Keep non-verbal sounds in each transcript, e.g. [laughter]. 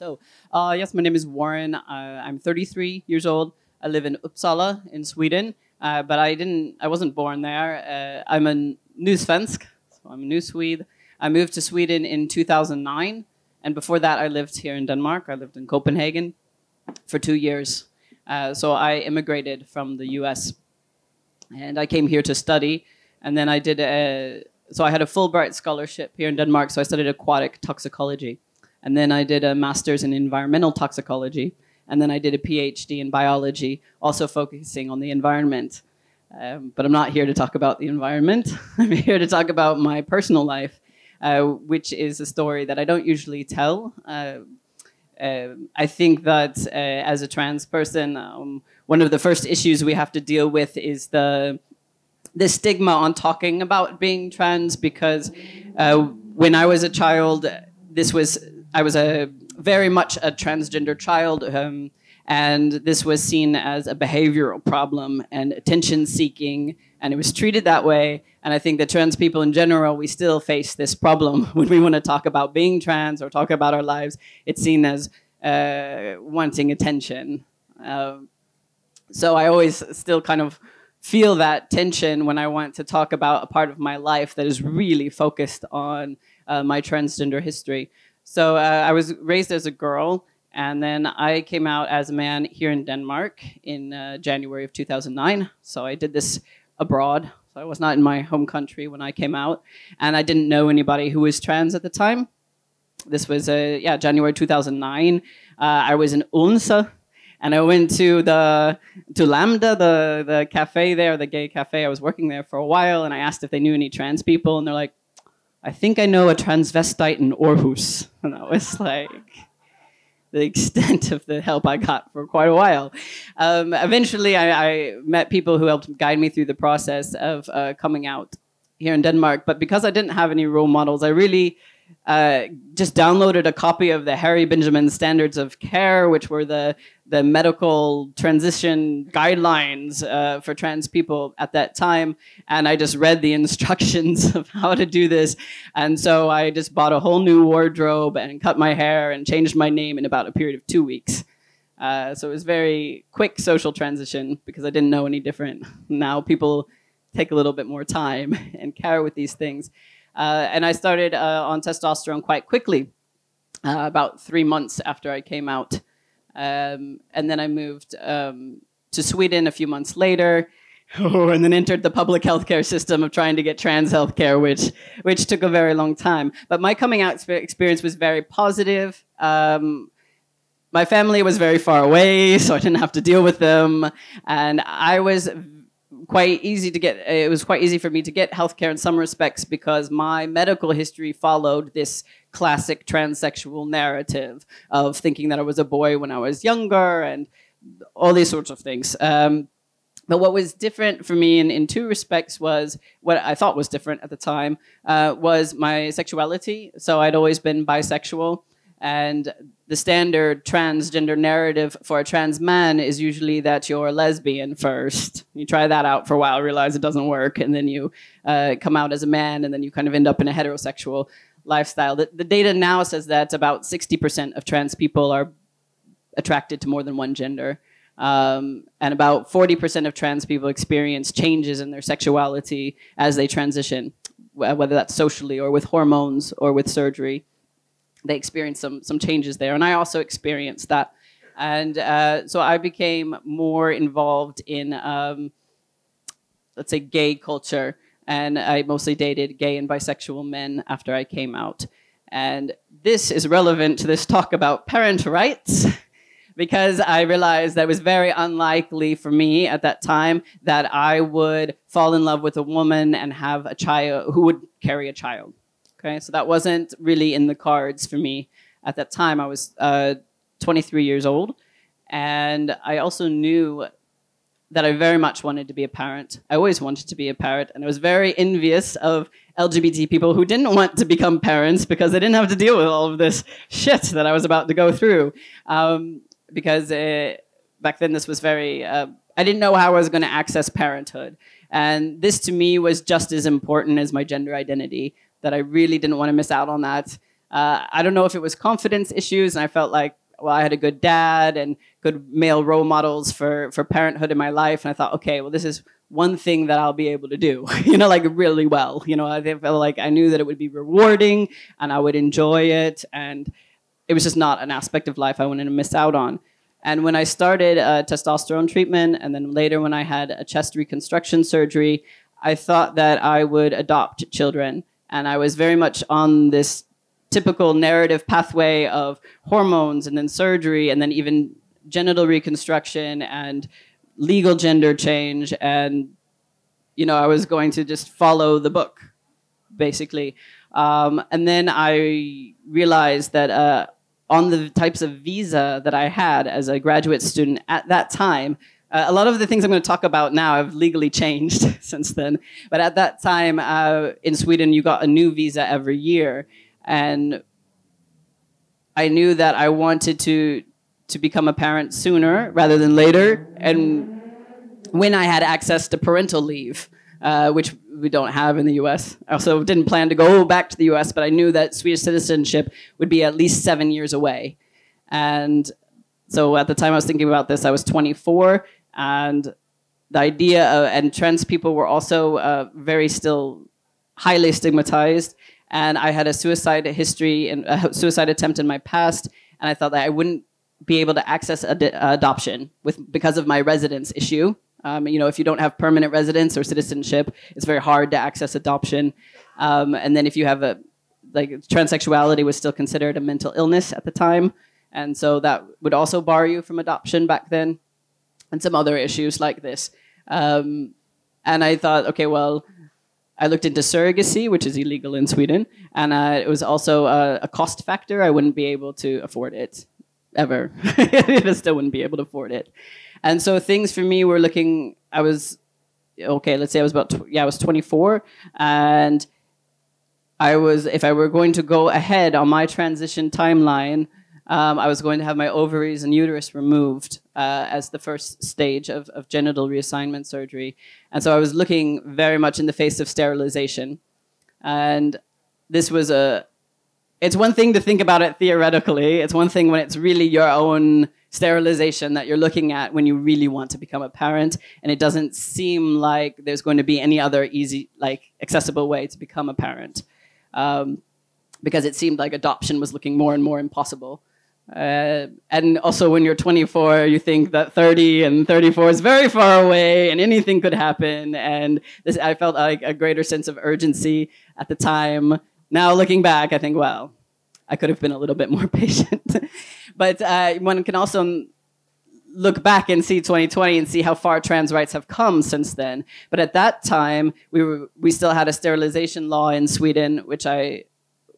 So, uh, yes, my name is Warren. Uh, I'm 33 years old. I live in Uppsala in Sweden, uh, but I didn't. I wasn't born there. Uh, I'm a new svensk, so I'm a new Swede. I moved to Sweden in 2009, and before that, I lived here in Denmark. I lived in Copenhagen for two years. Uh, so I immigrated from the U.S. and I came here to study, and then I did a. So I had a Fulbright scholarship here in Denmark. So I studied aquatic toxicology and then I did a master's in environmental toxicology, and then I did a PhD in biology, also focusing on the environment. Um, but I'm not here to talk about the environment. [laughs] I'm here to talk about my personal life, uh, which is a story that I don't usually tell. Uh, uh, I think that uh, as a trans person, um, one of the first issues we have to deal with is the the stigma on talking about being trans because uh, when I was a child, this was I was a very much a transgender child, um, and this was seen as a behavioral problem and attention seeking, and it was treated that way. And I think that trans people in general, we still face this problem [laughs] when we want to talk about being trans or talk about our lives. It's seen as uh, wanting attention. Uh, so I always still kind of feel that tension when I want to talk about a part of my life that is really focused on uh, my transgender history. So uh, I was raised as a girl, and then I came out as a man here in Denmark in uh, January of 2009. So I did this abroad. So I was not in my home country when I came out, and I didn't know anybody who was trans at the time. This was uh, yeah January 2009. Uh, I was in Odense, and I went to the to Lambda, the the cafe there, the gay cafe. I was working there for a while, and I asked if they knew any trans people, and they're like, I think I know a transvestite in Aarhus. [laughs] And that was like the extent of the help I got for quite a while. Um, eventually, I, I, met people who helped guide me through the process of uh, coming out here in Denmark. But because I didn't have any role models, I really uh, just downloaded a copy of the Harry Benjamin Standards of Care, which were the the medical transition guidelines uh, for trans people at that time, and I just read the [laughs] instructions of how to do this, and so I just bought a whole new wardrobe and cut my hair and changed my name in about a period of two weeks. Uh, so it was very quick social transition because I didn't know any different. Now people take a little bit more time [laughs] and care with these things. Uh, and I started uh, on testosterone quite quickly, uh, about three months after I came out. Um, and then I moved um, to Sweden a few months later. [laughs] And then entered the public healthcare system of trying to get trans healthcare, which which took a very long time. But my coming out experience was very positive. Um, my family was very far away, [laughs] so I didn't have to deal with them, and I was quite easy to get it was quite easy for me to get healthcare in some respects because my medical history followed this classic transsexual narrative of thinking that I was a boy when I was younger and all these sorts of things. Um, but what was different for me in, in two respects was what I thought was different at the time uh, was my sexuality. So I'd always been bisexual. And the standard transgender narrative for a trans man is usually that you're a lesbian first. You try that out for a while, realize it doesn't work, and then you uh, come out as a man, and then you kind of end up in a heterosexual lifestyle. The, the data now says that about 60% of trans people are attracted to more than one gender. Um, and about 40% of trans people experience changes in their sexuality as they transition, whether that's socially or with hormones or with surgery they experienced some some changes there, and I also experienced that. And uh, so I became more involved in, um, let's say, gay culture, and I mostly dated gay and bisexual men after I came out. And this is relevant to this talk about parent rights. [laughs] because I realized that it was very unlikely for me at that time that I would fall in love with a woman and have a child who would carry a child. Okay, so that wasn't really in the cards for me at that time. I was uh, 23 years old, and I also knew that I very much wanted to be a parent. I always wanted to be a parent, and I was very envious of LGBT people who didn't want to become parents because they didn't have to deal with all of this shit that I was about to go through. Um, because uh, back then, this was very, uh, I didn't know how I was going to access parenthood. And this to me was just as important as my gender identity that I really didn't want to miss out on that. Uh, I don't know if it was confidence issues, and I felt like well, I had a good dad and good male role models for for parenthood in my life, and I thought, okay, well, this is one thing that I'll be able to do, [laughs] you know, like really well. You know, I felt like I knew that it would be rewarding and I would enjoy it, and it was just not an aspect of life I wanted to miss out on. And when I started uh, testosterone treatment, and then later when I had a chest reconstruction surgery, I thought that I would adopt children. And I was very much on this typical narrative pathway of hormones and then surgery and then even genital reconstruction and legal gender change. And, you know, I was going to just follow the book, basically. Um, and then I realized that uh, on the types of visa that I had as a graduate student at that time, uh, a lot of the things I'm going to talk about now have legally changed [laughs] since then. But at that time uh, in Sweden, you got a new visa every year. And I knew that I wanted to, to become a parent sooner rather than later. And when I had access to parental leave, uh, which we don't have in the US. I also didn't plan to go back to the US, but I knew that Swedish citizenship would be at least seven years away. And so at the time I was thinking about this, I was 24, and the idea of, and trans people were also uh, very still highly stigmatized. And I had a suicide history and a [laughs] suicide attempt in my past, and I thought that I wouldn't be able to access ad- adoption with because of my residence issue um, you know, if you don't have permanent residence or citizenship, it's very hard to access adoption. Um, and then if you have a like transsexuality was still considered a mental illness at the time, and so that would also bar you from adoption back then, and some other issues like this. Um, and I thought, okay, well, I looked into surrogacy, which is illegal in Sweden, and uh, it was also a, a, cost factor. I wouldn't be able to afford it ever. [laughs] I still wouldn't be able to afford it. And so things for me were looking, I was, okay, let's say I was about, yeah, I was 24. And I was, if I were going to go ahead on my transition timeline, um, I was going to have my ovaries and uterus removed uh, as the first stage of, of genital reassignment surgery. And so I was looking very much in the face of sterilization. And this was a, it's one thing to think about it theoretically, it's one thing when it's really your own sterilization that you're looking at when you really want to become a parent and it doesn't seem like there's going to be any other easy like accessible way to become a parent um, because it seemed like adoption was looking more and more impossible uh, and also when you're 24 you think that 30 and 34 is very far away and anything could happen and this, i felt like a greater sense of urgency at the time now looking back i think well I could have been a little bit more [laughs] patient. but uh, one can also look back and see 2020 and see how far trans rights have come since then. But at that time, we were we still had a sterilization law in Sweden, which I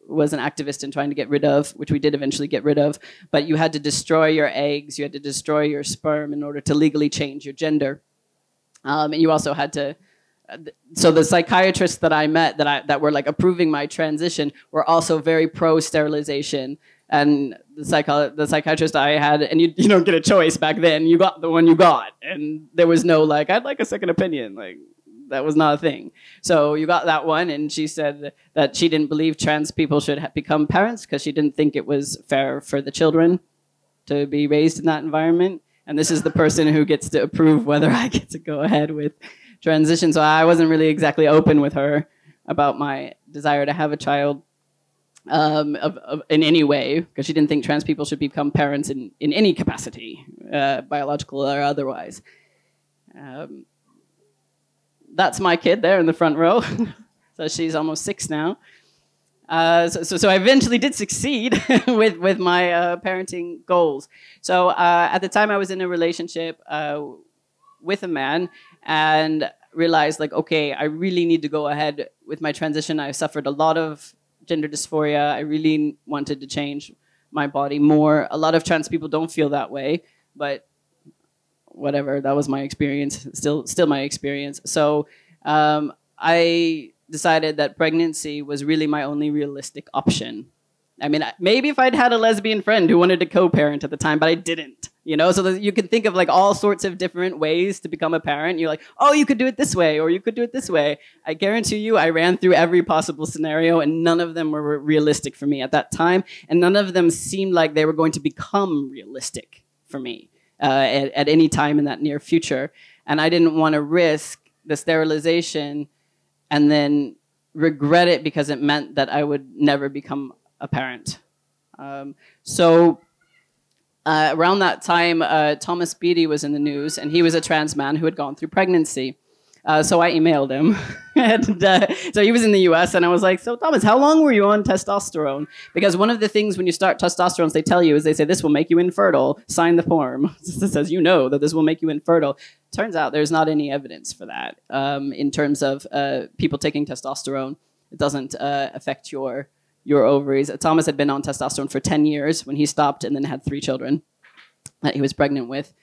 was an activist in trying to get rid of, which we did eventually get rid of. But you had to destroy your eggs, you had to destroy your sperm in order to legally change your gender, um, and you also had to so the psychiatrists that I met that I that were like approving my transition were also very pro sterilization. And the psycho the psychiatrist I had, and you you don't get a choice back then. You got the one you got, and there was no like I'd like a second opinion. Like that was not a thing. So you got that one, and she said that she didn't believe trans people should ha- become parents because she didn't think it was fair for the children to be raised in that environment. And this is the person who gets to approve whether I get to go ahead with transition. So I wasn't really exactly open with her about my desire to have a child um, of, of, in any way, because she didn't think trans people should become parents in, in any capacity, uh, biological or otherwise. Um, that's my kid there in the front row. [laughs] so she's almost six now. Uh, so, so, so, I eventually did succeed [laughs] with, with my uh, parenting goals. So uh, at the time I was in a relationship uh, with a man and realized like okay i really need to go ahead with my transition i suffered a lot of gender dysphoria i really wanted to change my body more a lot of trans people don't feel that way but whatever that was my experience still still my experience so um, i decided that pregnancy was really my only realistic option i mean maybe if i'd had a lesbian friend who wanted to co-parent at the time but i didn't You know, so you can think of like all sorts of different ways to become a parent. You're like, oh, you could do it this way, or you could do it this way. I guarantee you, I ran through every possible scenario, and none of them were realistic for me at that time, and none of them seemed like they were going to become realistic for me uh, at, at any time in that near future. And I didn't want to risk the sterilization and then regret it because it meant that I would never become a parent. Um, so uh, around that time, uh, Thomas Beattie was in the news, and he was a trans man who had gone through pregnancy. Uh, so I emailed him. [laughs] and uh, so he was in the US, and I was like, So, Thomas, how long were you on testosterone? Because one of the things when you start testosterone, they tell you is they say, This will make you infertile. Sign the form. [laughs] it says, You know that this will make you infertile. Turns out there's not any evidence for that um, in terms of uh, people taking testosterone. It doesn't uh, affect your your ovaries. Thomas had been on testosterone for 10 years when he stopped and then had three children that he was pregnant with.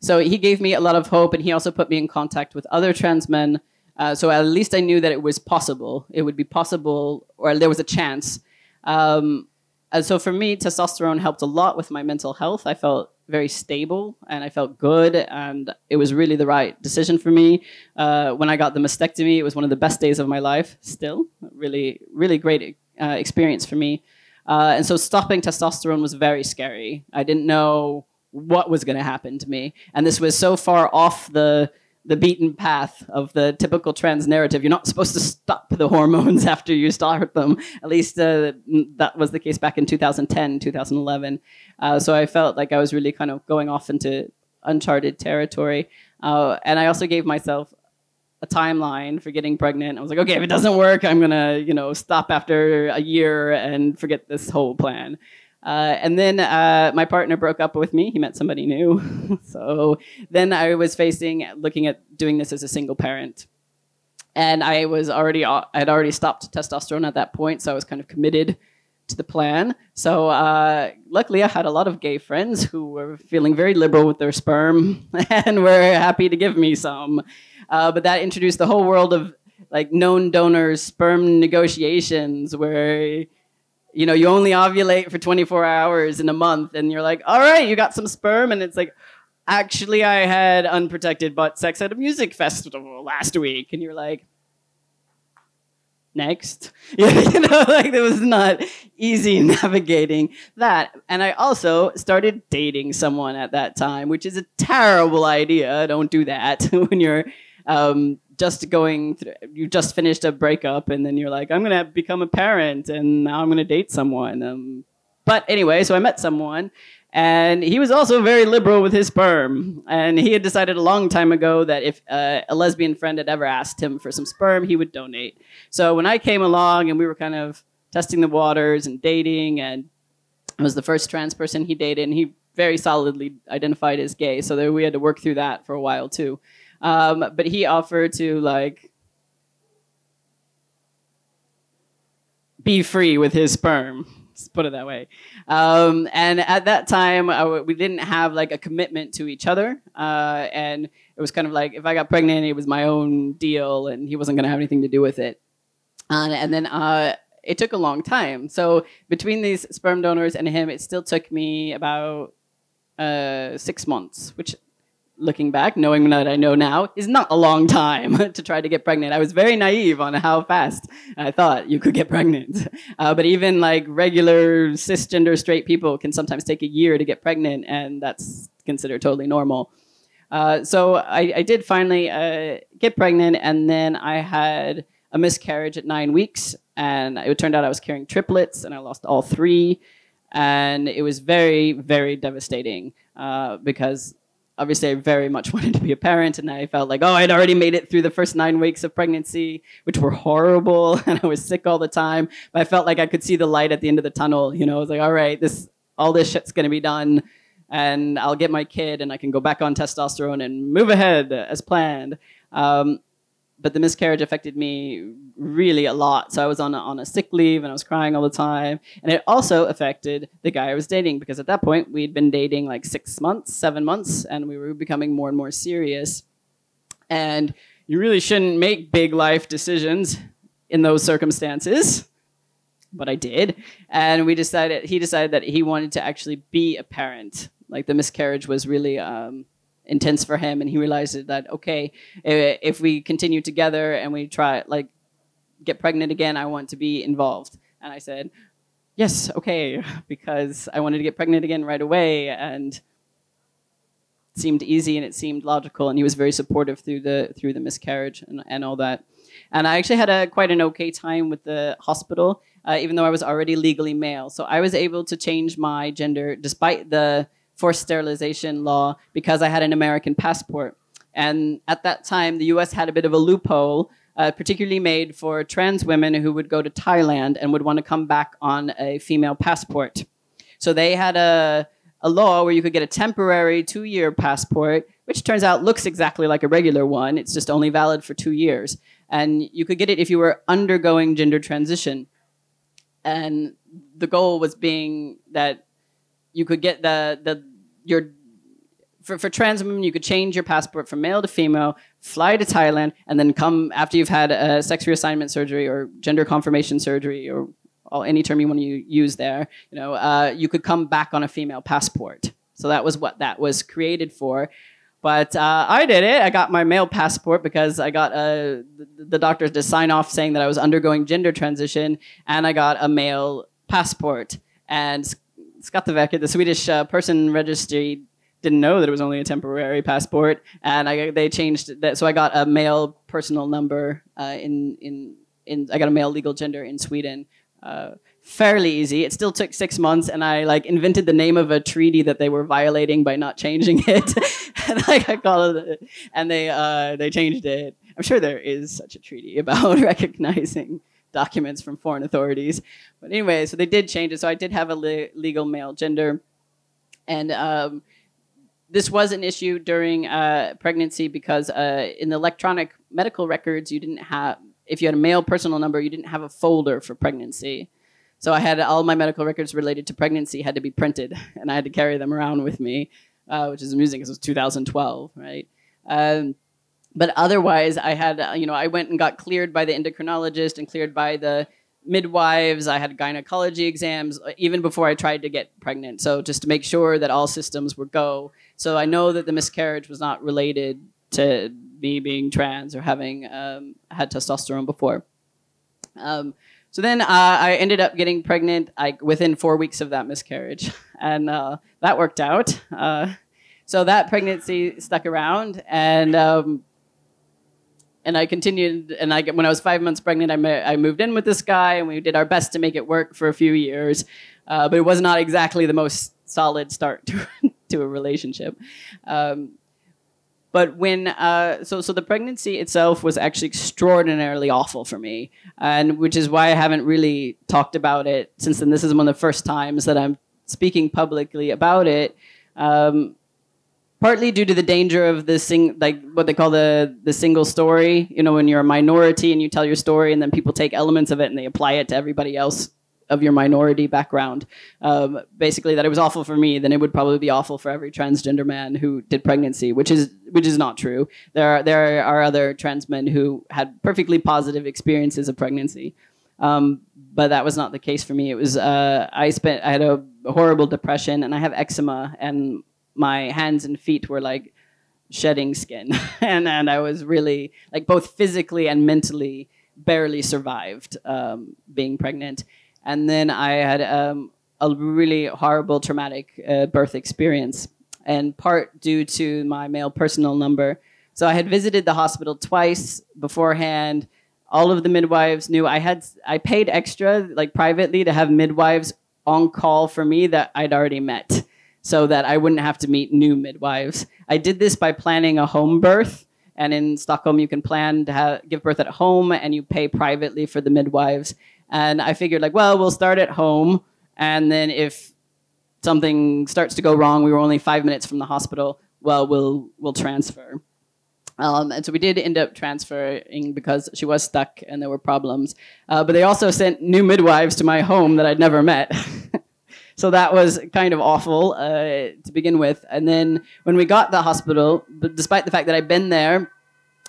So he gave me a lot of hope, and he also put me in contact with other trans men. Uh, so at least I knew that it was possible. It would be possible, or there was a chance. Um, and so for me, testosterone helped a lot with my mental health. I felt very stable and I felt good, and it was really the right decision for me. Uh, when I got the mastectomy, it was one of the best days of my life. Still, really, really great uh, experience for me. Uh, and so stopping testosterone was very scary. I didn't know what was going to happen to me, and this was so far off the the beaten path of the typical trans narrative. You're not supposed to stop the hormones [laughs] after you start them. At least uh, that was the case back in 2010, 2011. Uh, so I felt like I was really kind of going off into uncharted territory. Uh, and I also gave myself a timeline for getting pregnant. I was like, okay, if it doesn't work, I'm gonna, you know, stop after a year and forget this whole plan. Uh, and then uh, my partner broke up with me. He met somebody new. [laughs] so then I was facing looking at doing this as a single parent. And I was already, I had already stopped testosterone at that point, so I was kind of committed to the plan. So uh, luckily, I had a lot of gay friends who were feeling very liberal with their sperm [laughs] and were happy to give me some. Uh, but that introduced the whole world of like known donors sperm negotiations where you know you only ovulate for 24 hours in a month and you're like all right you got some sperm and it's like actually i had unprotected butt sex at a music festival last week and you're like next? [laughs] You know like it was not easy [laughs] navigating that. And i also started dating someone at that time which is a terrible idea. Don't do that [laughs] when you're um, just going through, you just finished a breakup and then you're like i'm to become a parent and now i'm to date someone um, but anyway so i met someone and he was also very liberal with his sperm and he had decided a long time ago that if uh, a lesbian friend had ever asked him for some sperm he would donate. So when i came along and we were kind of testing the waters and dating and I was the first trans person he dated and he very solidly identified as gay. So there, we had to work through that for a while too um, but he offered to like be free with his sperm. Let's put it that way. Um, and at that time, we didn't have like a commitment to each other, uh, and it was kind of like if I got pregnant, it was my own deal, and he wasn't going to have anything to do with it. And then uh, it took a long time. So between these sperm donors and him, it still took me about uh, six months, which looking back, knowing that I know now, is not a long time [laughs] to try to get pregnant. I was very naive on how fast I thought you could get [laughs] pregnant. Uh, but even like regular cisgender straight people can sometimes take a year to get pregnant, and that's considered totally normal. Uh, so I, I, did finally uh, get pregnant, and then I had a miscarriage at nine weeks, and it turned out I was carrying triplets, and I lost all three, and it was very, very devastating uh, because obviously I very much [laughs] wanted to be a parent, and I felt like, oh, I'd already made it through the first nine weeks of pregnancy, which were horrible, [laughs] and I was sick all the time. But I felt like I could see the light at the end of the tunnel. You know, I was like, all right, this all this shit's gonna be done, and I'll get my kid, and I can go back on testosterone and move ahead as planned. Um, but the miscarriage affected me really a lot. So I was on a, on a sick leave and I was crying all the time. And it also affected the guy I was dating because at that point we'd been dating like six months, seven months, and we were becoming more and more serious. And you really shouldn't make big life decisions in those circumstances. But I did. And we decided, he decided that he wanted to actually be a parent Like the miscarriage was really um, intense for him, and he realized that okay, if we continue together and we try like get pregnant again, I want to be involved. And I said, yes, okay, [laughs] because I wanted to get pregnant again right away, and it seemed easy and it seemed logical, and he was very supportive through the through the miscarriage and, and all that. And I actually had a quite an okay time with the hospital, uh, even though I was already legally male. So I was able to change my gender despite the forced sterilization law because I had an American passport. And at that time, the U.S. had a bit of a loophole uh, particularly made for trans women who would go to Thailand and would want to come back on a female passport. So they had a, a law where you could get a temporary two year passport, which turns out looks exactly like a regular one. It's just only valid for two years. And you could get it if you were undergoing gender transition. And the goal was being that you could get the, the your for, for trans women, you could change your passport from male to female, fly to Thailand, and then come after you've had a sex reassignment surgery or gender confirmation surgery or all, any term you want to use there. You know, uh, you could come back on a female passport. So that was what that was created for. But uh, I did it. I got my male passport because I got a, the, the doctors to sign off saying that I was undergoing gender transition, and I got a male passport. And Skatteverket, the Swedish uh, person registry didn't know that it was only a temporary passport, and I they changed that. So I got a male personal number uh, in in in. I got a male legal gender in Sweden. Uh, fairly easy. It still took six months, and I like invented the name of a treaty that they were violating by not changing [laughs] it, and like, I called it, and they uh, they changed it. I'm sure there is such a treaty about [laughs] recognizing documents from foreign authorities, but anyway, so they did change it. So I did have a le- legal male gender, and um, this was an issue during uh, pregnancy because uh, in the electronic medical records, you didn't have, if you had a male personal number, you didn't have a folder for pregnancy. So I had all my medical records related to pregnancy had to be printed, [laughs] and I had to carry them around with me, uh, which is amusing because it was 2012, right? Um, but otherwise, I had, uh, you know, I went and got cleared by the endocrinologist and cleared by the midwives. I had gynecology exams uh, even before I tried to get pregnant. So just to make sure that all systems were go. So I know that the miscarriage was not related to me being trans or having um, had testosterone before. Um, so then uh, I ended up getting pregnant within four weeks of that miscarriage, [laughs] and uh, that worked out. Uh, so that pregnancy stuck around, and um, and I continued. And I when I was five months pregnant, I, I moved in with this guy, and we did our best to make it work for a few years. Uh, but it was not exactly the most solid start [laughs] to, to a relationship. Um, but when uh, so so the pregnancy itself was actually extraordinarily awful for me, and which is why I haven't really talked about it since then. This is one of the first times that I'm speaking publicly about it. Um, partly due to the danger of the sing like what they call the the single story you know when you're a minority and you tell your story and then people take elements of it and they apply it to everybody else of your minority background. Um, basically that it was awful for me then it would probably be awful for every transgender man who did pregnancy which is which is not true. There are there are other trans men who had perfectly positive experiences of pregnancy. Um, but that was not the case for me. It was uh, i spent i had a horrible depression and i have eczema and my hands and feet were like shedding skin. [laughs] And and I was really like both physically and mentally barely survived um, being pregnant. And then I had um, a really horrible traumatic uh, birth experience and part due to my male personal number. So I had visited the hospital twice beforehand. All of the midwives knew I had I paid extra like privately to have midwives on call for me that I'd already met so that I wouldn't have to meet new midwives. I did this by planning a home birth. And in Stockholm, you can plan to have, give birth at home and you pay privately for the midwives. And I figured, like, well, we'll start at home. And then if something starts to go wrong, we were only five minutes from the hospital, well, we'll, we'll transfer. Um, and so we did end up transferring because she was stuck and there were problems. Uh, but they also sent new midwives to my home that I'd never met. [laughs] so that was kind of awful uh, to begin with. And then when we got the hospital, despite the fact that I'd been there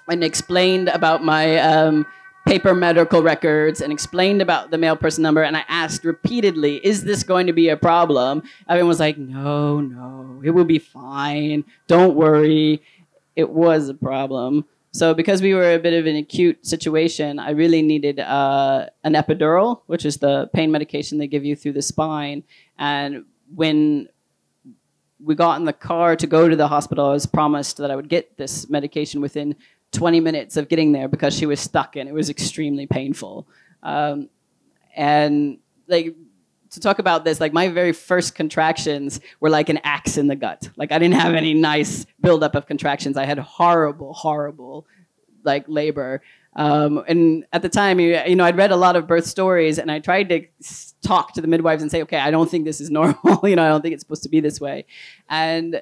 and explained about my um, paper medical records and explained about the male person number. And I asked repeatedly, is this going to be a problem? Everyone was like, no, no, it will be fine. Don't worry. It was a problem. So because we were a bit of an acute situation, I really needed uh, an epidural, which is the pain medication they give you through the spine. And when we got in the car to go to the hospital, I was promised that I would get this medication within 20 minutes of getting there because she was stuck and it was extremely painful. Um, and like to talk about this, like my very first contractions were like an axe in the gut. Like I didn't have any nice buildup of contractions. I had horrible, horrible like labor. Um, and at the time, you, know, I'd read a lot of birth stories, and I tried to talk to the midwives and say, "Okay, I don't think this is [laughs] normal. you know, I don't think it's supposed to be this way." And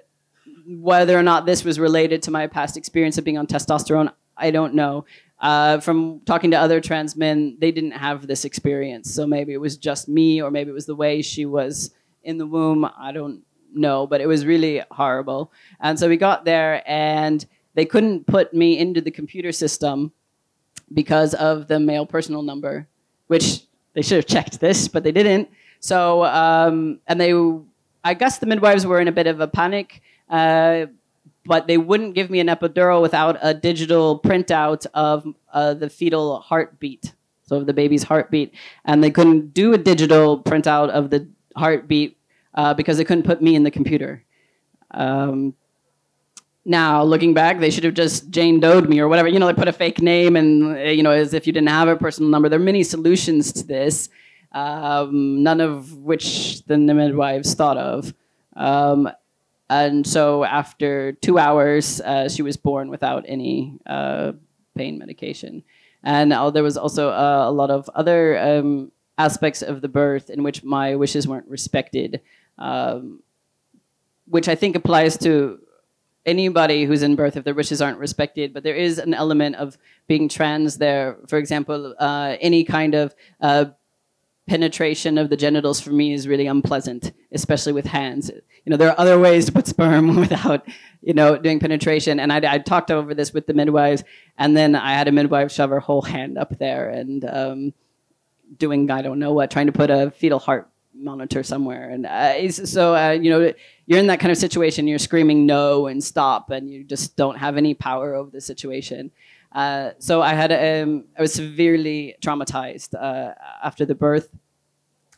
whether or not this was related to my past experience of being on testosterone, I don't know. Uh, from talking to other trans men, they didn't have this experience. So maybe it was just me, or maybe it was the way she was in the womb. I don't know, but it was really horrible. And so we got there, and they couldn't put me into the computer system because of the male personal number, which they should have checked this, but they didn't. So, um, and they, I guess the midwives were in a bit of a panic uh, but they wouldn't give me an epidural without a digital printout of uh, the fetal heartbeat, so of the baby's heartbeat. And they couldn't do a digital printout of the heartbeat uh, because they couldn't put me in the computer. Um, now, looking back, they should have just Jane Doe'd me or whatever. You know, they put a fake name and, uh, you know, as if you didn't have a personal number. There are many solutions to this, um, none of which the midwives thought of. Um, and so after two hours, uh, she was born without any uh, pain medication. And uh, there was also uh, a lot of other um, aspects of the birth in which my wishes weren't respected, um, which I think applies to anybody who's in birth if their wishes aren't respected. But there is an element of being trans there. For example, uh, any kind of uh, penetration of the genitals for me is really unpleasant, especially with hands. You know, there are other ways to put sperm [laughs] without, you know, doing penetration. And I, talked over this with the midwives, and then I had a midwife shove her whole hand up there and um, doing I don't know what, trying to put a fetal heart monitor somewhere. And uh, so, uh, you know, you're in that kind of situation. You're screaming no and stop, and you just don't have any power over the situation. Uh, so I had um, I was severely traumatized uh, after the birth,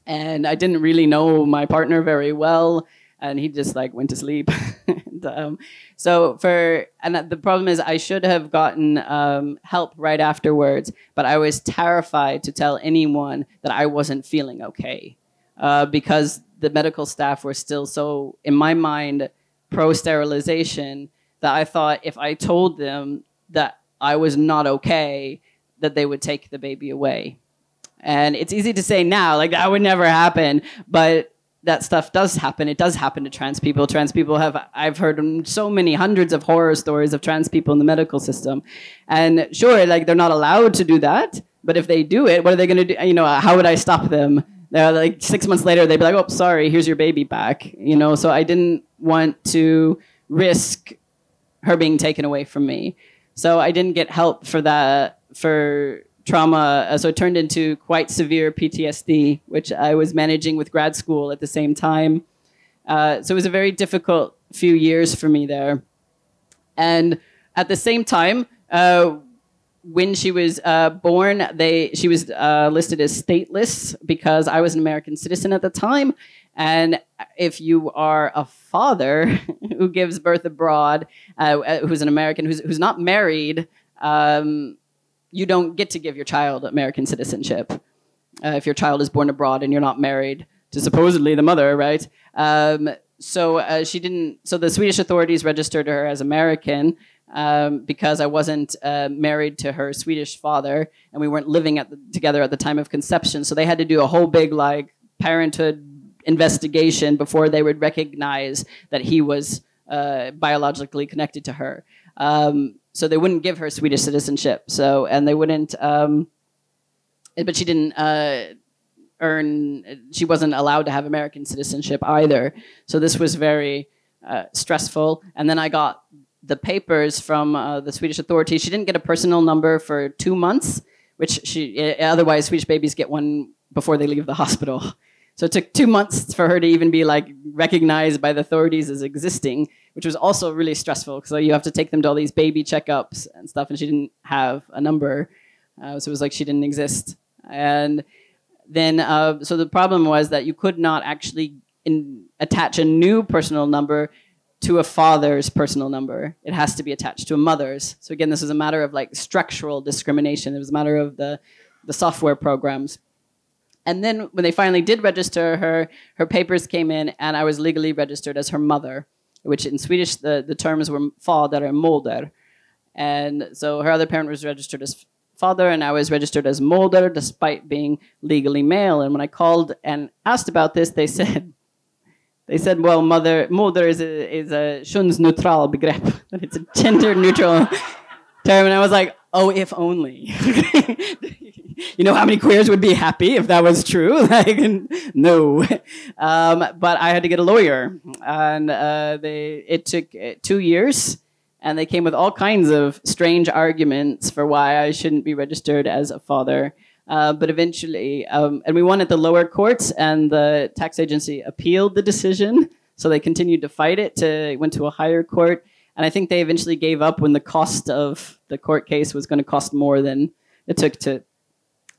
and I didn't really know my partner very well, and he just like went to sleep. [laughs] and, um, so for and the problem is I should have gotten um, help right afterwards, but I was terrified to tell anyone that I wasn't feeling okay uh, because the medical staff were still so in my mind pro sterilization that I thought if I told them that I was not okay, that they would take the baby away. And it's easy to say now, like that would never happen, but that stuff does happen. It does happen to trans people. Trans people have, I've heard so many hundreds of horror stories of trans people in the medical system. And sure, like they're not allowed to do that, but if they do it, what are they going to do? You know, how would I stop them? They're like six months later, they'd be like, oh, sorry, here's your baby back. You know, so I didn't want to risk her being taken away from me. So I didn't get help for that for trauma. Uh, so it turned into quite severe PTSD, which I was managing with grad school at the same time. Uh, so it was a very difficult few years for me there. And at the same time, uh, when she was uh, born, they she was uh, listed as stateless because I was an American citizen at the time, and if you are a father [laughs] who gives birth abroad, uh, uh, who's an American, who's, who's not married, um, you don't get to give your child American citizenship. Uh, if your child is born abroad and you're not married to supposedly the mother, right? Um, so uh, she didn't. So the Swedish authorities registered her as American um, because I wasn't uh, married to her Swedish father, and we weren't living the, together at the time of conception. So they had to do a whole big like parenthood investigation before they would recognize that he was uh, biologically connected to her. Um, so they wouldn't give her Swedish citizenship. So and they wouldn't. Um, but she didn't uh, earn. She wasn't allowed to have American citizenship either. So this was very uh, stressful. And then I got the papers from uh, the Swedish authorities. She didn't get a personal number for two months which she eh, otherwise Swedish babies get one before they leave the hospital. So it took two months for her to even be like recognized by the authorities as existing, which was also really stressful because you have to take them to all these baby checkups and stuff, and she didn't have a number, uh, so it was like she didn't exist. And then, uh, so the problem was that you could not actually in, attach a new personal number to a father's personal number. It has to be attached to a mother's. So again, this is a matter of like structural discrimination. It was a matter of the the software programs. And then when they finally did register her, her papers came in, and I was legally registered as her mother, which in Swedish the, the terms were father and moder. And so her other parent was registered as father, and I was registered as moder despite being legally male. And when I called and asked about this, they [laughs] said, they said, well, mother, mother is a, is a könsneutral begrepp, [laughs] it's a gender neutral term. And I was like, oh, if only. [laughs] you know how many queers would be happy if that was true? [laughs] like, no. Um, but I had to get a lawyer, and uh, they it took uh, two years, and they came with all kinds of strange arguments for why I shouldn't be registered as a father. Uh, but eventually, um, and we won at the lower courts, and the tax agency appealed the decision. So they continued to fight it. To went to a higher court, and I think they eventually gave up when the cost of the court case was going to cost more than it took to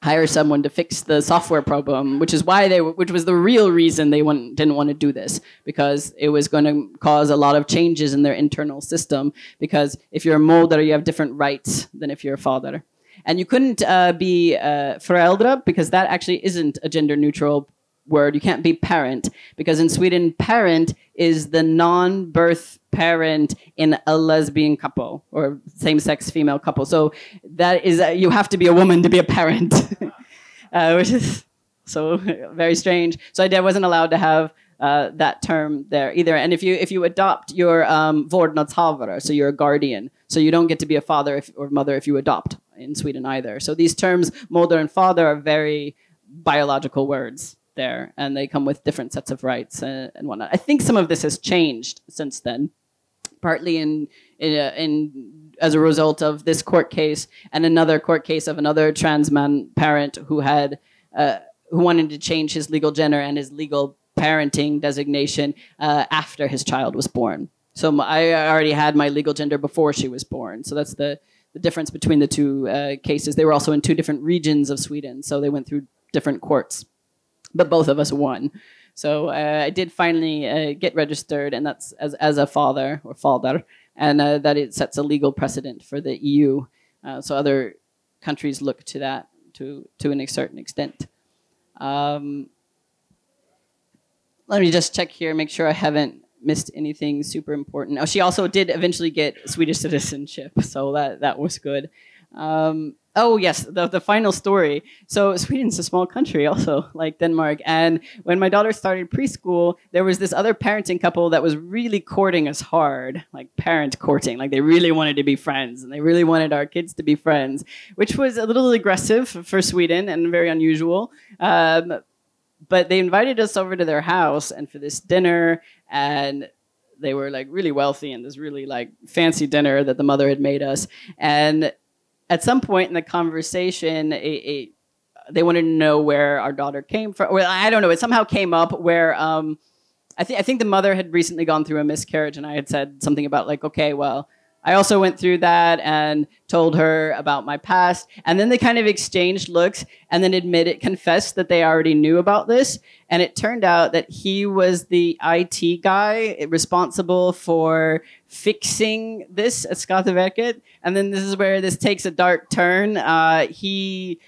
hire someone to fix the software problem, which is why they, which was the real reason they didn't want to do this because it was going to cause a lot of changes in their internal system. Because if you're a moder, you have different rights than if you're a father, and you couldn't uh, be uh, förälder because that actually isn't a gender neutral word. You can't be parent because in Sweden, parent is the non-birth parent in a lesbian couple or same-sex female couple. So that is uh, you have to be a woman to be a parent, [laughs] uh, which is so very strange. So I wasn't allowed to have. Uh, that term there either, and if you if you adopt your um, so you're a guardian, so you don't get to be a father if, or mother if you adopt in Sweden either. So these terms, mother and father, are very biological words there, and they come with different sets of rights and, and whatnot. I think some of this has changed since then, partly in in, uh, in as a result of this court case and another court case of another trans man parent who had uh, who wanted to change his legal gender and his legal parenting designation uh, after his child was born. So I already had my legal gender before she was born. So that's the the difference between the two uh, cases. They were also in two different regions of Sweden, so they went through different courts but both of us won. So uh, I did finally uh, get registered, and that's as, as a father or father, and uh, that it sets a legal precedent for the EU. Uh, so other countries look to that to to a certain extent. Um, let me just check here, make sure I haven't missed anything super important. Oh, she also did eventually get Swedish citizenship, so that that was good. Um, Oh yes, the the final story. So Sweden's a small country, also [laughs] like Denmark. And when my daughter started preschool, there was this other parenting couple that was really courting us hard, like parent courting. Like they really wanted to be friends, and they really wanted our kids to be friends, which was a little aggressive for Sweden and very unusual. Um, but they invited us over to their house and for this dinner and they were like really wealthy and this really like fancy dinner that the mother had made us and at some point in the conversation, it, it, they wanted to know where our daughter came from. Well, I don't know. It somehow came up where um, I think I think the mother had recently gone through a miscarriage, and I had said something about like, okay, well, I also went through that and told her about my past. And then they kind of exchanged looks and then admitted, confessed that they already knew about this. And it turned out that he was the IT guy responsible for fixing this at Skatteverket. And then this is where this takes a dark turn. Uh, he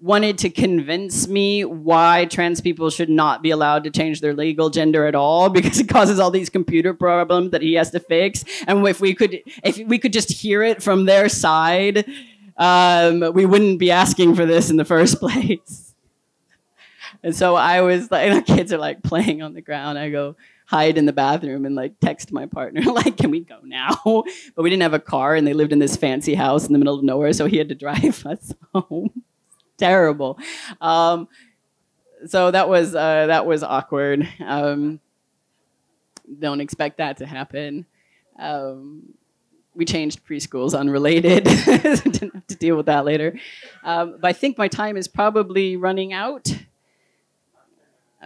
wanted to convince me why trans people should not be allowed to change their legal gender at all [laughs] because it causes all these computer problems that he has to fix. And if we could if we could just hear it from their side um, we wouldn't be asking for this in the first [laughs] place. And so i was like the kids are like playing on the ground. I go hide in the bathroom and like text my partner [laughs] like can we go now? But we didn't have a car and they lived in this fancy house in the middle of nowhere so he had to drive us home terrible. Um, so that was uh, that was awkward. Um, don't expect that to happen. Um, we changed preschools unrelated. [laughs] Didn't have to deal with that later. Um, but I think my time is probably running out.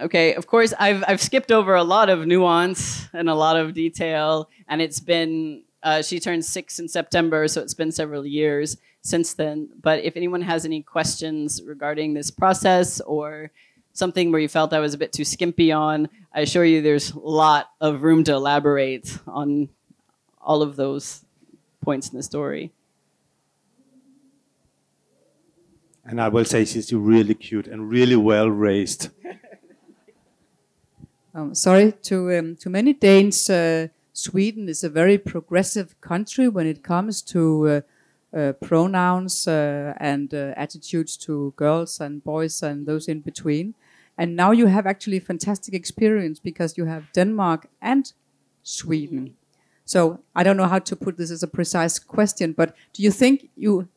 Okay, of course, I've, I've skipped over a lot of nuance and a lot of detail, and it's been, uh, she turned six in September, so it's been several years since then. But if anyone has any questions regarding this process or something where you felt I was a bit too skimpy on, I assure you there's a lot of room to elaborate on all of those points in the story. And I will say she's really cute and really well raised. [laughs] Um, sorry, to um, to many Danes, uh, Sweden is a very progressive country when it comes to uh, uh, pronouns uh, and uh, attitudes to girls and boys and those in between. And now you have actually fantastic experience because you have Denmark and Sweden. So I don't know how to put this as a precise question, but do you think you,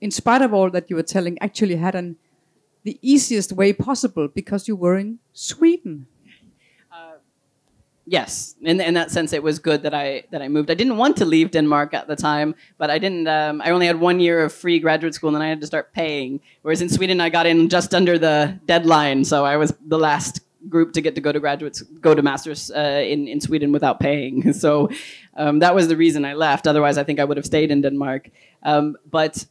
in spite of all that you were telling, actually had an the easiest way possible because you were in Sweden? Yes, in, in that sense, it was good that I that I moved. I didn't want to leave Denmark at the time, but I didn't. Um, I only had one year of free graduate school, and then I had to start paying. Whereas in Sweden, I got in just under the deadline, so I was the last group to get to go to graduates go to masters uh, in in Sweden without paying. [laughs] So um, that was the reason I left. Otherwise, I think I would have stayed in Denmark. Um, but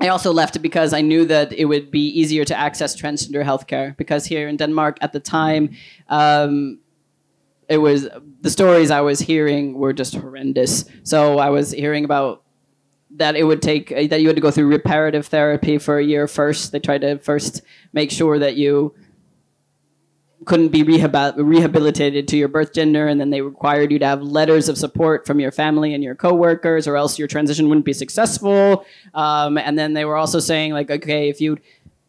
I also left because I knew that it would be easier to access transgender healthcare because here in Denmark at the time, um, it was the stories I was hearing were just horrendous. So I was hearing about that it would take that you had to go through reparative therapy for a year first. They tried to first make sure that you couldn't be rehab- rehabilitated to your birth gender, and then they required you to have letters of support from your family and your coworkers, or else your transition wouldn't be successful. Um, and then they were also saying like, okay, if you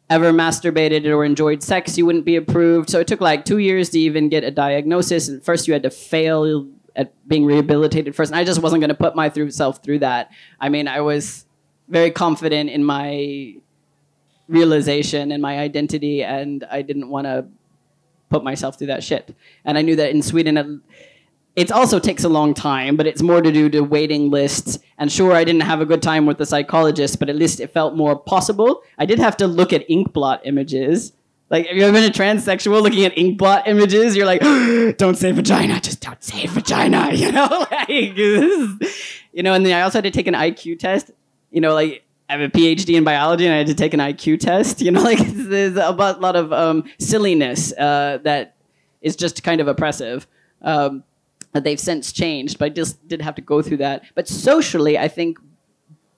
ever masturbated or enjoyed sex, you wouldn't be approved. So it took like two years to even get a diagnosis. And first, you had to fail at being rehabilitated first. And I just wasn't going to put myself through that. I mean, I was very confident in my realization and my identity, and I didn't want to put myself through that shit. And I knew that in Sweden, it also takes a long time, but it's more to do to waiting lists. And sure, I didn't have a good time with the psychologist, but at least it felt more possible. I did have to look at ink blot images. Like, have you ever been a transsexual looking at ink blot images? You're like, [gasps] don't say vagina, just don't say vagina, [laughs] you know? [laughs] like, you know, and then I also had to take an IQ test. You know, like, I have a PhD in biology and I had to take an IQ test. You know, [laughs] like, there's a lot of um, silliness uh, that is just kind of oppressive. Um, they've since changed, but I just did have to go through that. But socially, I think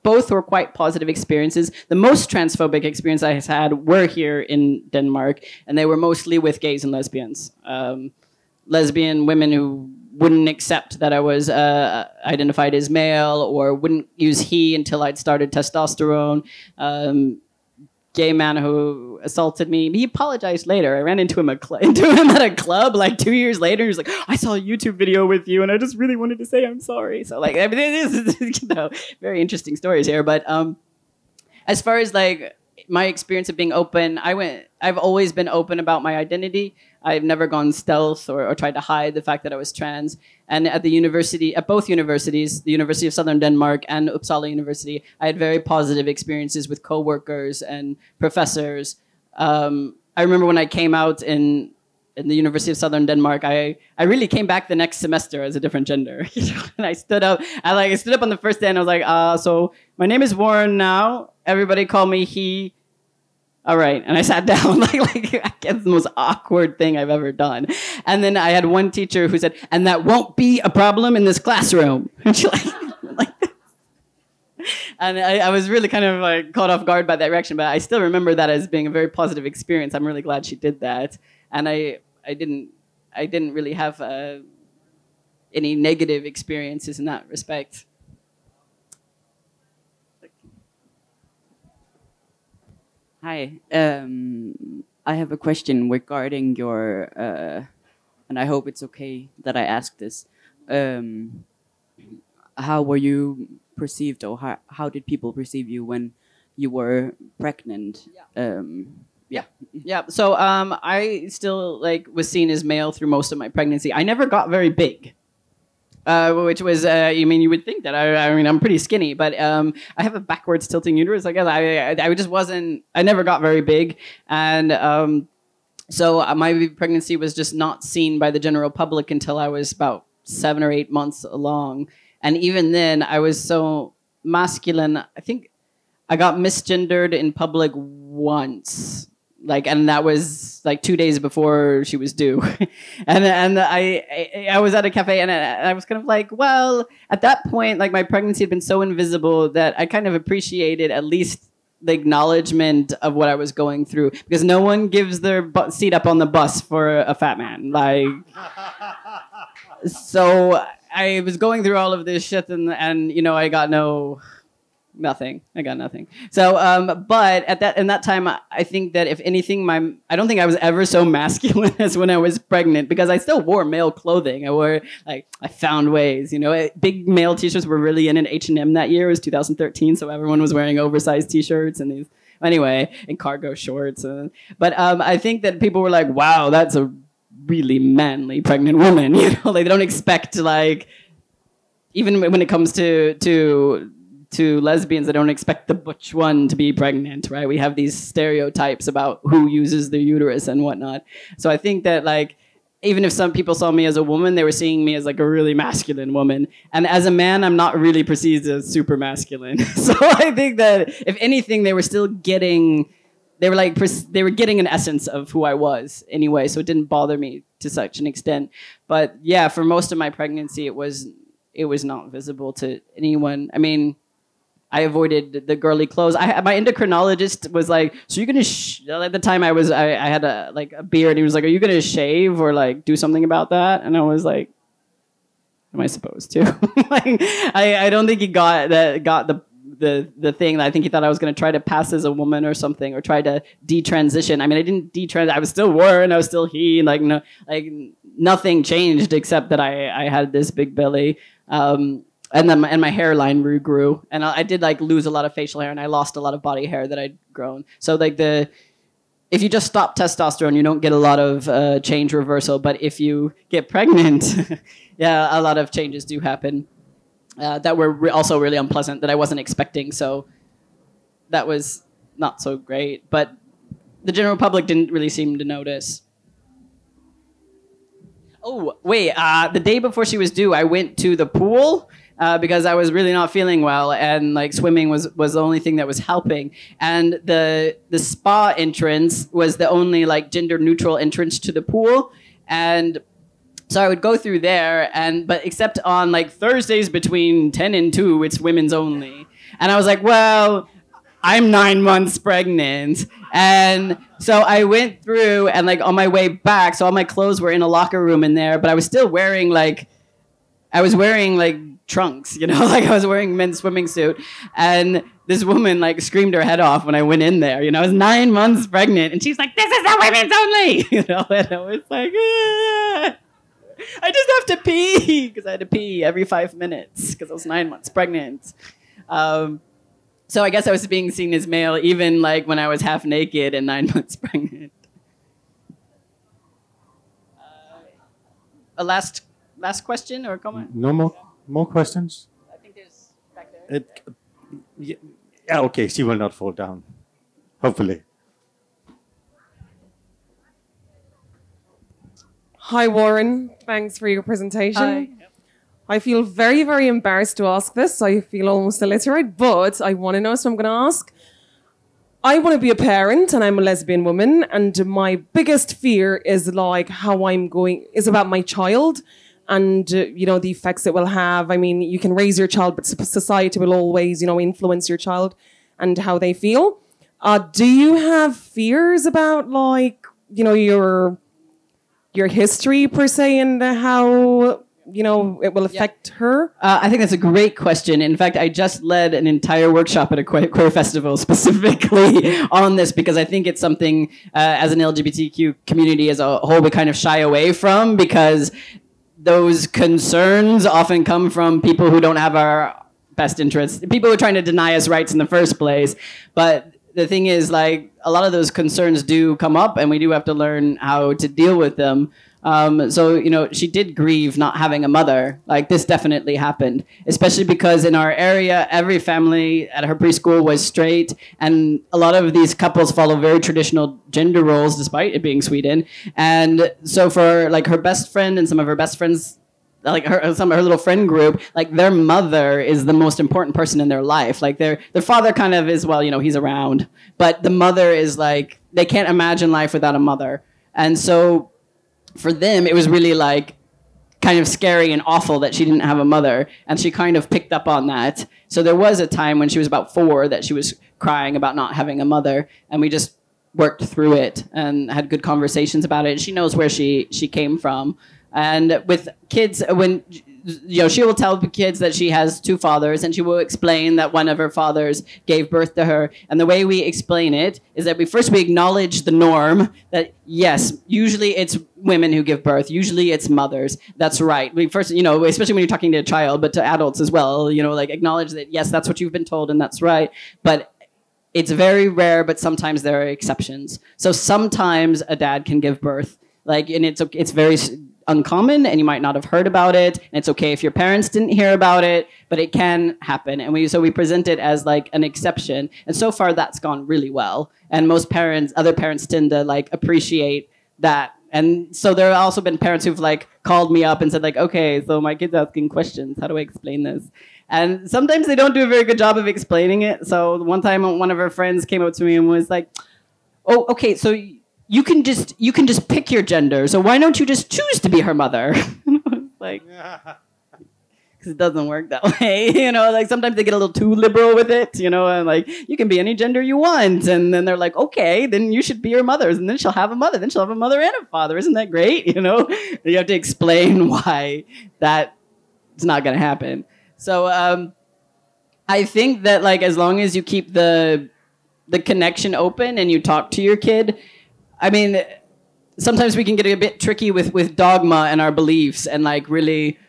both were quite positive experiences. The most transphobic experience I had were here in Denmark, and they were mostly with gays and lesbians. Um, lesbian women who wouldn't accept that I was uh, identified as male or wouldn't use he until I'd started testosterone. Um, gay man who assaulted me. He apologized later. I ran into him, cl- [laughs] into him at a club like two years later. He was like, I saw a YouTube video with you and I just really wanted to say I'm sorry. So like [laughs] everything is, you know, very interesting stories here. But um, as far as like my experience of being open, I went, I've always been open about my identity. I've never gone stealth or, or, tried to hide the fact that I was trans. And at the university, at both universities, the University of Southern Denmark and Uppsala University, I had very positive experiences with coworkers and professors. Um, I remember when I came out in in the University of Southern Denmark, I, I really came back the next semester as a different gender. [laughs] and I stood up, I like I stood up on the first day and I was like, uh, so my name is Warren now. Everybody call me he all right. And I sat [laughs] down, like, like the most awkward thing I've ever done. And then I had one teacher who said, and that won't be a problem in this classroom. [laughs] And she like, [laughs] like and I, I, was really kind of like caught off guard by that reaction, but I still remember that as being a very positive experience. I'm really glad she did that. And I, I didn't, I didn't really have uh, any negative experiences in that respect. Hi. Um, I have a question regarding your, uh, and I hope it's okay that I ask this. Um, how were you perceived, or how, how did people perceive you when you were pregnant? Yeah. Um, yeah. Yeah. So um, I still like was seen as male through most of my pregnancy. I never got very big. Uh, which was, uh, I mean, you would think that I, I mean, I'm pretty skinny, but um, I have a backwards tilting uterus. I guess I, I, I just wasn't, I never got very big, and um, so uh, my pregnancy was just not seen by the general public until I was about seven or eight months along, and even then, I was so masculine. I think I got misgendered in public once like and that was like two days before she was due. [laughs] And and I, I, I was at a cafe and I, I was kind of like well at that point like my pregnancy had been so invisible that i kind of appreciated at least the acknowledgement of what i was going through because no one gives their bu- seat up on the bus for a fat man. Like [laughs] so i was going through all of this shit and and you know i got no nothing. I got nothing. So, um, but at that in that time, I think that if anything, my I don't think I was ever so [laughs] masculine as when I was pregnant because I still wore male clothing. I wore like I found ways. You know, eh, big male t-shirts were really in an H and M that year. It was 2013, so everyone was wearing oversized t-shirts and these anyway and cargo shorts. Uh, but um, I think that people were like, "Wow, that's a really manly pregnant woman." [laughs] You know, like they don't expect like even when it comes to to to lesbians, they don't expect the butch one to be pregnant, right? We have these stereotypes about who uses the uterus and whatnot. So I think that like even if some people saw me as a woman, they were seeing me as like a really masculine woman. And as a man, I'm not really perceived as super masculine. [laughs] so I think that if anything, they were still getting, they were like, they were getting an essence of who I was anyway. So it didn't bother me to such an extent. But yeah, for most of my pregnancy, it was, it was not visible to anyone. I mean, I avoided the girly clothes. I my endocrinologist was like, "So you're gonna?" Sh-? At the time, I was I, I had a like a beard. He was like, "Are you gonna shave or like do something about that?" And I was like, "Am I supposed to?" [laughs] like, I I don't think he got that got the the the thing. That I think he thought I was going to try to pass as a woman or something, or try to detransition. I mean, I didn't detrans. I was still Warren. I was still he. Like no, like nothing changed except that I I had this big belly. Um, and then my, and my hairline regrew and I, I, did like lose a lot of facial hair and i lost a lot of body hair that i'd grown. So like the if you just stop testosterone you don't get a lot of uh, change reversal. But if you get pregnant [laughs] yeah a lot of changes do happen uh, that were re- also really unpleasant that i wasn't expecting. So that was not so great. But the general public didn't really seem to notice. Oh wait uh, the day before she was due i went to the pool uh, because I was really not feeling well, and like swimming was was the only thing that was helping. And the the spa entrance was the only like gender neutral entrance to the pool, and so I would go through there, and but except on like Thursdays between ten and two, it's women's only. And I was like, well, I'm nine months pregnant. And so I went through and like on my way back, so all my clothes were in a locker room in there, but I was still wearing like I was wearing like trunks, you know, [laughs] like I was wearing men's swimming suit. And this woman like screamed her head off when I went in there. You know, I was nine months pregnant, and she's like, "This is a women's only," [laughs] you know, and I was like, ah. "I just have to pee," because I had to pee every five minutes because I was nine months pregnant. Um, so I guess I was being seen as male even like when I was half naked and nine [laughs] months pregnant. Uh, a last last question or comment? No more more questions? I think there's back there. It, yeah, okay, she will not fall down. Hopefully. Hi, Warren. Thanks for your presentation. Hi. I feel very, very embarrassed to ask this. I feel almost illiterate, but I want to know, so I'm going to ask. I want to be a parent and I'm a lesbian woman, and my biggest fear is like how I'm going, is about my child and uh, you know the effects it will have. I mean, you can raise your child, but society will always you know influence your child and how they feel. Uh, do you have fears about like you know your your history per se and how you know it will affect yeah. her? Uh, I think that's a great question. In fact, I just led an entire workshop at a queer, queer festival [laughs] specifically on this because I think it's something uh, as an LGBTQ community as a whole we kind of shy away from because those concerns often come from people who don't have our best interests, people who are trying to deny us rights in the first place. But the thing is, like, a lot of those concerns do come up, and we do have to learn how to deal with them. Um, so, you know, she did grieve not having a mother. Like, this definitely happened, especially because in our area, every family at her preschool was straight, and a lot of these couples follow very traditional gender roles, despite it being Sweden. And so, for like her best friend and some of her best friends like her some of her little friend group like their mother is the most important person in their life like their their father kind of is well you know he's around but the mother is like they can't imagine life without a mother and so for them it was really like kind of scary and awful that she didn't have a mother and she kind of picked up on that. So there was a time when she was about 4 that she was crying about not having a mother and we just worked through it and had good conversations about it. She knows where she she came from. And with kids, when you know, she will tell the kids that she has two fathers, and she will explain that one of her fathers gave birth to her. And the way we explain it is that we first we acknowledge the norm that yes, usually it's women who give birth. Usually it's mothers. That's right. We first, you know, especially when you're talking to a child, but to adults as well. You know, like acknowledge that yes, that's what you've been told, and that's right. But it's very rare, but sometimes there are exceptions. So sometimes a dad can give birth, like, and it's it's very uncommon and you might not have heard about it. And it's okay if your parents didn't hear about it, but it can happen. And we so we present it as like an exception. And so far that's gone really well. And most parents, other parents tend to like appreciate that. And so there have also been parents who've like called me up and said like, okay, so my kid's asking questions. How do I explain this? And sometimes they don't do a very good job of explaining it. So one time one of her friends came up to me and was like, oh, okay, so you can just you can just pick your gender. So why don't you just choose to be her mother? [laughs] like [laughs] because it doesn't work that [laughs] way. you know, like sometimes they get a little too liberal with it. You know, and like you can be any gender you want, and then they're like, okay, then you should be her mother's, and then she'll have a mother, then she'll have a mother and a father. Isn't that great? You know, you have to explain why that it's not going to happen. So um, I think that like as long as you keep the the connection open and you talk to your kid I mean, sometimes we can get a bit tricky with with dogma and our beliefs, and like really.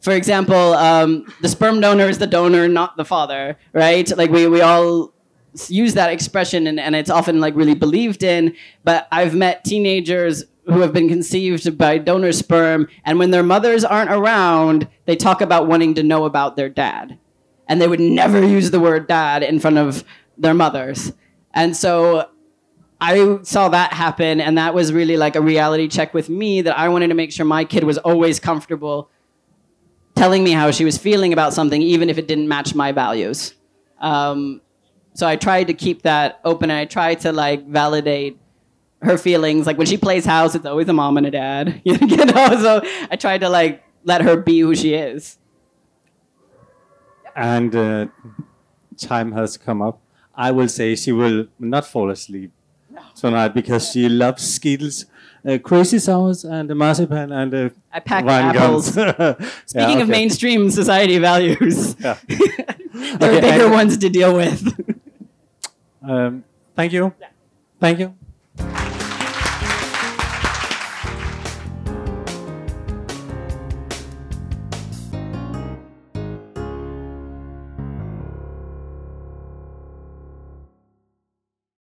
For example, um, the sperm donor is the donor, not the father, right? Like we, we all use that expression and, and it's often like really believed in. But I've met teenagers who have been conceived by donor sperm, and when their mothers aren't around, they talk about wanting to know about their dad. And they would never use the word dad in front of their mothers. And so I saw that happen, and that was really like a reality check with me that I wanted to make sure my kid was always comfortable telling me how she was feeling about something, even if it didn't match my values. Um, so I tried to keep that open, and I tried to like validate her feelings. Like when she plays house, it's always a mom and a dad, [laughs] you know. [laughs] So I tried to like let her be who she is. And uh, time has come up. I will say she will not fall asleep tonight because she loves Skittles, uh, Crazy Sours, and the marzipan and the I packed wine apples. guns. [laughs] Speaking Yeah, of mainstream society values, [laughs] Yeah. [laughs] there are bigger ones to deal with. Um, thank you. Thank you.